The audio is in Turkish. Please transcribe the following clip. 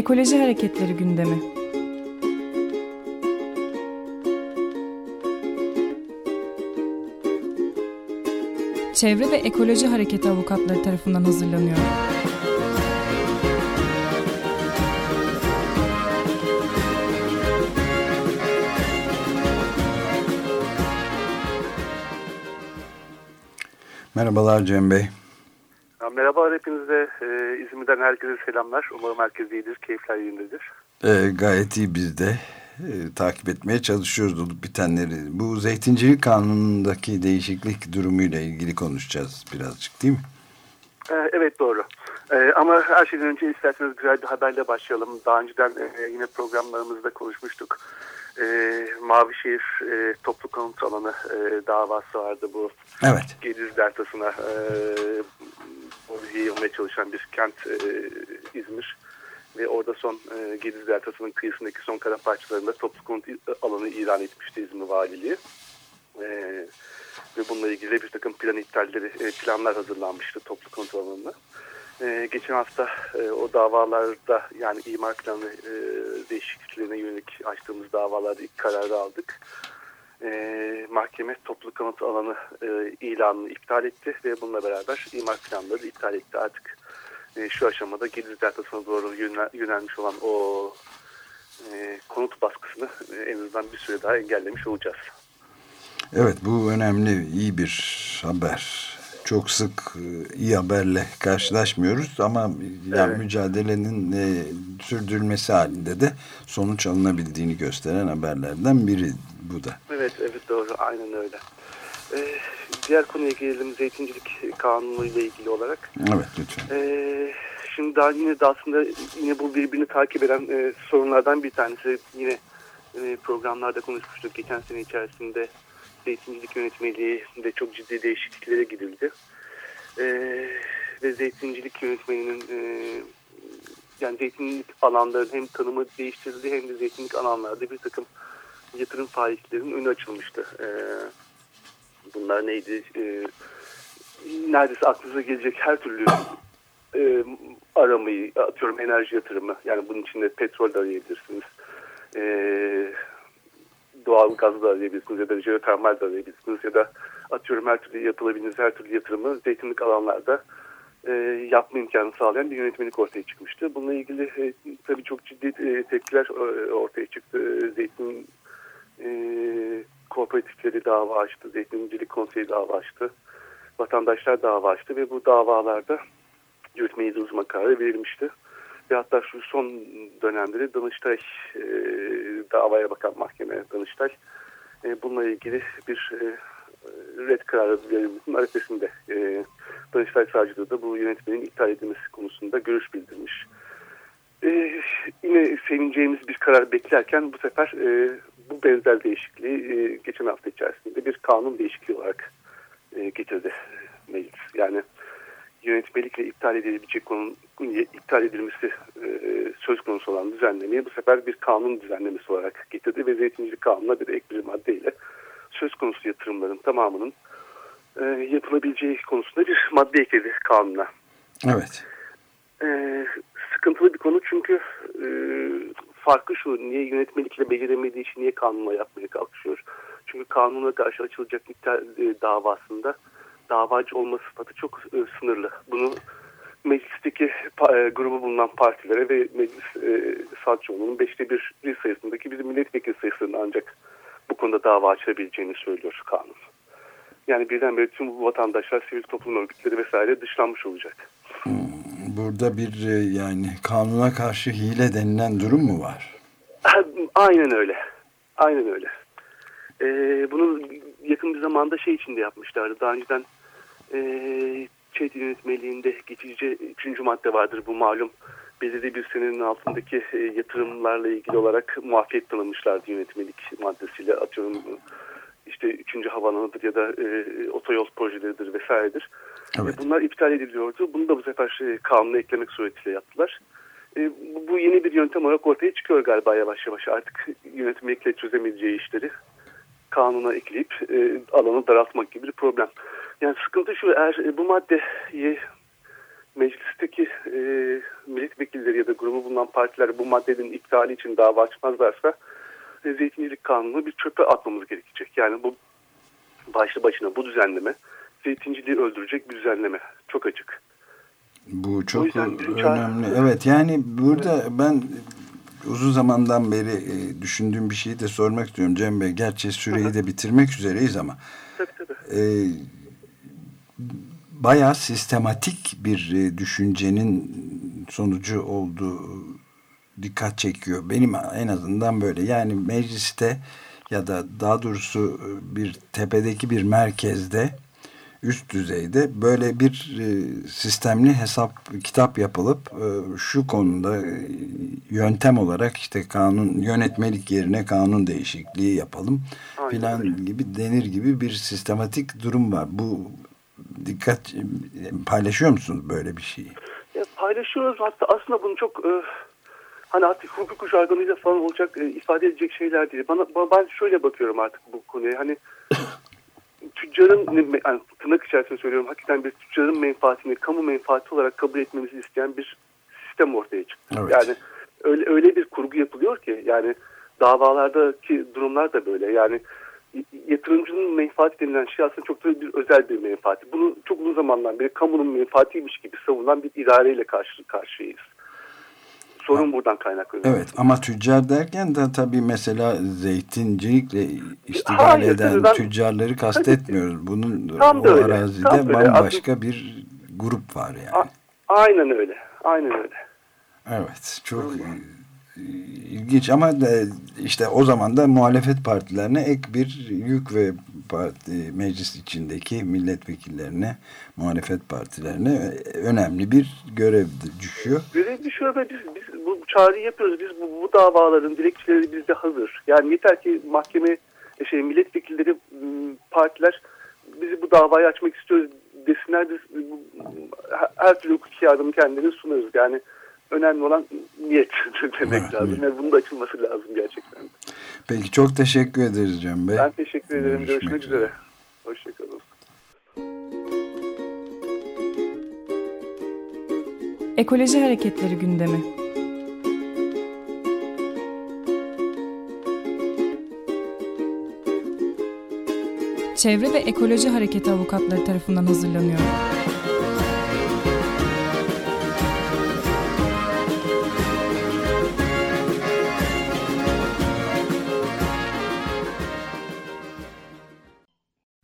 Ekoloji Hareketleri gündemi. Çevre ve Ekoloji Hareketi avukatları tarafından hazırlanıyor. Merhabalar Cem Bey. Merhaba hepinize. Ee, İzmir'den herkese selamlar. Umarım herkes iyidir, keyifler yerindedir. Ee, gayet iyi biz de e, takip etmeye çalışıyoruz olup bitenleri. Bu zeytincilik kanunundaki değişiklik durumuyla ilgili konuşacağız birazcık değil mi? Ee, evet doğru. Ee, ama her şeyden önce isterseniz güzel bir haberle başlayalım. Daha önceden e, yine programlarımızda konuşmuştuk. E, Mavişehir e, toplu konut alanı e, davası vardı bu. Evet. Gediz Deltası'na e, yayılmaya çalışan bir kent e, İzmir. Ve orada son e, Gediz Deltası'nın kıyısındaki son kara parçalarında toplu konut alanı ilan etmişti İzmir Valiliği. E, ve bununla ilgili bir takım plan iptalleri, e, planlar hazırlanmıştı toplu konut alanında. Ee, geçen hafta e, o davalarda yani imar planı e, değişikliklerine yönelik açtığımız davalarda ilk kararı aldık. E, mahkeme toplu konut alanı e, ilanını iptal etti ve bununla beraber imar planları iptal etti. Artık e, şu aşamada Gediz Deltası'na doğru yönel, yönelmiş olan o e, konut baskısını e, en azından bir süre daha engellemiş olacağız. Evet bu önemli iyi bir haber çok sık e, iyi haberle karşılaşmıyoruz ama yani evet. mücadelenin e, sürdürülmesi halinde de sonuç alınabildiğini gösteren haberlerden biri bu da. Evet, evet doğru. Aynen öyle. Ee, diğer konuya gelelim. Zeytincilik kanunu ile ilgili olarak. Evet, lütfen. Ee, şimdi daha yine de aslında yine bu birbirini takip eden e, sorunlardan bir tanesi. Yine e, programlarda konuşmuştuk geçen sene içerisinde zeytincilik yönetmeliğinde çok ciddi değişikliklere gidildi. E, ve zeytincilik yönetmeninin e, yani zeytinlik alanların hem tanımı değiştirildi hem de zeytinlik alanlarda bir takım yatırım faaliyetlerinin önü açılmıştı. E, bunlar neydi? E, neredeyse aklınıza gelecek her türlü e, aramayı, atıyorum enerji yatırımı. Yani bunun içinde petrol de arayabilirsiniz. E, doğal gaz da arayabilirsiniz ya da jeotermal de arayabilirsiniz ya da atıyorum her türlü yapılabildiğiniz her türlü yatırımı zeytinlik alanlarda e, yapma imkanı sağlayan bir yönetmelik ortaya çıkmıştı. Bununla ilgili e, tabii çok ciddi e, tepkiler e, ortaya çıktı. Zeytin e, kooperatifleri dava açtı, Zeytincilik Konseyi dava açtı, vatandaşlar dava açtı ve bu davalarda yürütmeyi uzma kararı verilmişti. Ve hatta şu son dönemde de Danıştay e, davaya bakan mahkeme Danıştay e, bununla ilgili bir e, red kararı verilmesinin arifesinde e, Danıştay Savcılığı da bu yönetmenin iptal edilmesi konusunda görüş bildirmiş. E, yine sevineceğimiz bir karar beklerken bu sefer e, bu benzer değişikliği e, geçen hafta içerisinde bir kanun değişikliği olarak e, getirdi meclis. Yani yönetmelikle iptal edilebilecek konunun iptal edilmesi e, söz konusu olan düzenlemeyi bu sefer bir kanun düzenlemesi olarak getirdi ve zeytincilik kanununa bir ek bir maddeyle söz konusu yatırımların tamamının e, yapılabileceği konusunda bir madde ekledi kanuna. Evet. E, sıkıntılı bir konu çünkü e, farkı şu niye yönetmelikle beceremediği için niye kanunla yapmaya kalkışıyor. Çünkü kanuna karşı açılacak iptal e, davasında davacı olma sıfatı çok e, sınırlı. Bunu meclisteki e, grubu bulunan partilere ve meclis e, salçoğunun beşte bir sayısındaki bizim milletvekili sayısının ancak bu konuda dava açabileceğini söylüyor kanun. Yani birdenbire tüm bu vatandaşlar, sivil toplum örgütleri vesaire dışlanmış olacak. Hmm, burada bir e, yani kanuna karşı hile denilen durum mu var? Aynen öyle. Aynen öyle. Ee, bunu yakın bir zamanda şey içinde yapmışlardı. Daha önceden e, ÇED yönetmeliğinde geçici üçüncü madde vardır bu malum. Belirli bir senenin altındaki e, yatırımlarla ilgili olarak muafiyet tanımışlardı yönetmelik maddesiyle. Atıyorum işte üçüncü havalanıdır ya da e, otoyol projeleridir vesairedir. Evet. E, bunlar iptal ediliyordu. Bunu da bu sefer şey, kanuna eklemek suretiyle yaptılar. E, bu, yeni bir yöntem olarak ortaya çıkıyor galiba yavaş yavaş. Artık yönetmelikle çözemeyeceği işleri kanuna ekleyip e, alanı daraltmak gibi bir problem. Yani sıkıntı şu eğer e, bu maddeyi meclisteki e, milletvekilleri ya da grubu bulunan partiler bu maddenin iptali için dava açmazlarsa e, zeytincilik kanunu bir çöpe atmamız gerekecek. Yani bu başlı başına bu düzenleme zeytinciliği öldürecek bir düzenleme. Çok açık. Bu çok önemli. Evet yani burada evet. ben uzun zamandan beri e, düşündüğüm bir şeyi de sormak istiyorum Cem Bey. Gerçi süreyi de bitirmek üzereyiz ama. Tabii tabii. E, bayağı sistematik bir e, düşüncenin sonucu olduğu dikkat çekiyor. Benim en azından böyle. Yani mecliste ya da daha doğrusu bir tepedeki bir merkezde üst düzeyde böyle bir e, sistemli hesap kitap yapılıp e, şu konuda e, yöntem olarak işte kanun yönetmelik yerine kanun değişikliği yapalım filan gibi denir gibi bir sistematik durum var. Bu dikkat paylaşıyor musunuz böyle bir şeyi? Ya paylaşıyoruz hatta aslında bunu çok e, hani artık hukuk jargonuyla falan olacak e, ifade edecek şeyler değil. Bana, ben şöyle bakıyorum artık bu konuya hani tüccarın yani tırnak içerisinde söylüyorum hakikaten bir tüccarın menfaatini kamu menfaati olarak kabul etmemizi isteyen bir sistem ortaya çıktı. Evet. Yani öyle öyle bir kurgu yapılıyor ki yani davalardaki durumlar da böyle yani yatırımcının menfaati denilen şey aslında çok da bir özel bir menfaati. Bunu çok uzun zamandan beri kamunun menfaatiymiş gibi savunan bir idareyle karşı karşıyayız. Sorun ha. buradan kaynaklanıyor. Evet ama tüccar derken de tabii mesela zeytincilikle iştigal Hayır, eden ben, tüccarları kastetmiyoruz. Bunun tam o öyle, arazide tam bambaşka öyle. bir grup var yani. A aynen öyle. Aynen öyle. Evet çok ilginç ama işte o zaman da muhalefet partilerine ek bir yük ve parti, meclis içindeki milletvekillerine muhalefet partilerine önemli bir görev düşüyor. Görev düşüyor ve biz, biz bu çağrıyı yapıyoruz. Biz bu, bu davaların dilekçeleri bizde hazır. Yani yeter ki mahkeme şey milletvekilleri partiler bizi bu davayı açmak istiyoruz desinler biz her türlü hukuki yardımı kendileri sunarız. Yani önemli olan niyet demek evet, lazım. Yani bunun da açılması lazım gerçekten. Peki çok teşekkür ederiz Cem Bey. Ben teşekkür ederim. Görüşmek, Görüşmek üzere. Hoşçakalın. Ekoloji Hareketleri gündemi. Çevre ve Ekoloji Hareketi avukatları tarafından hazırlanıyor.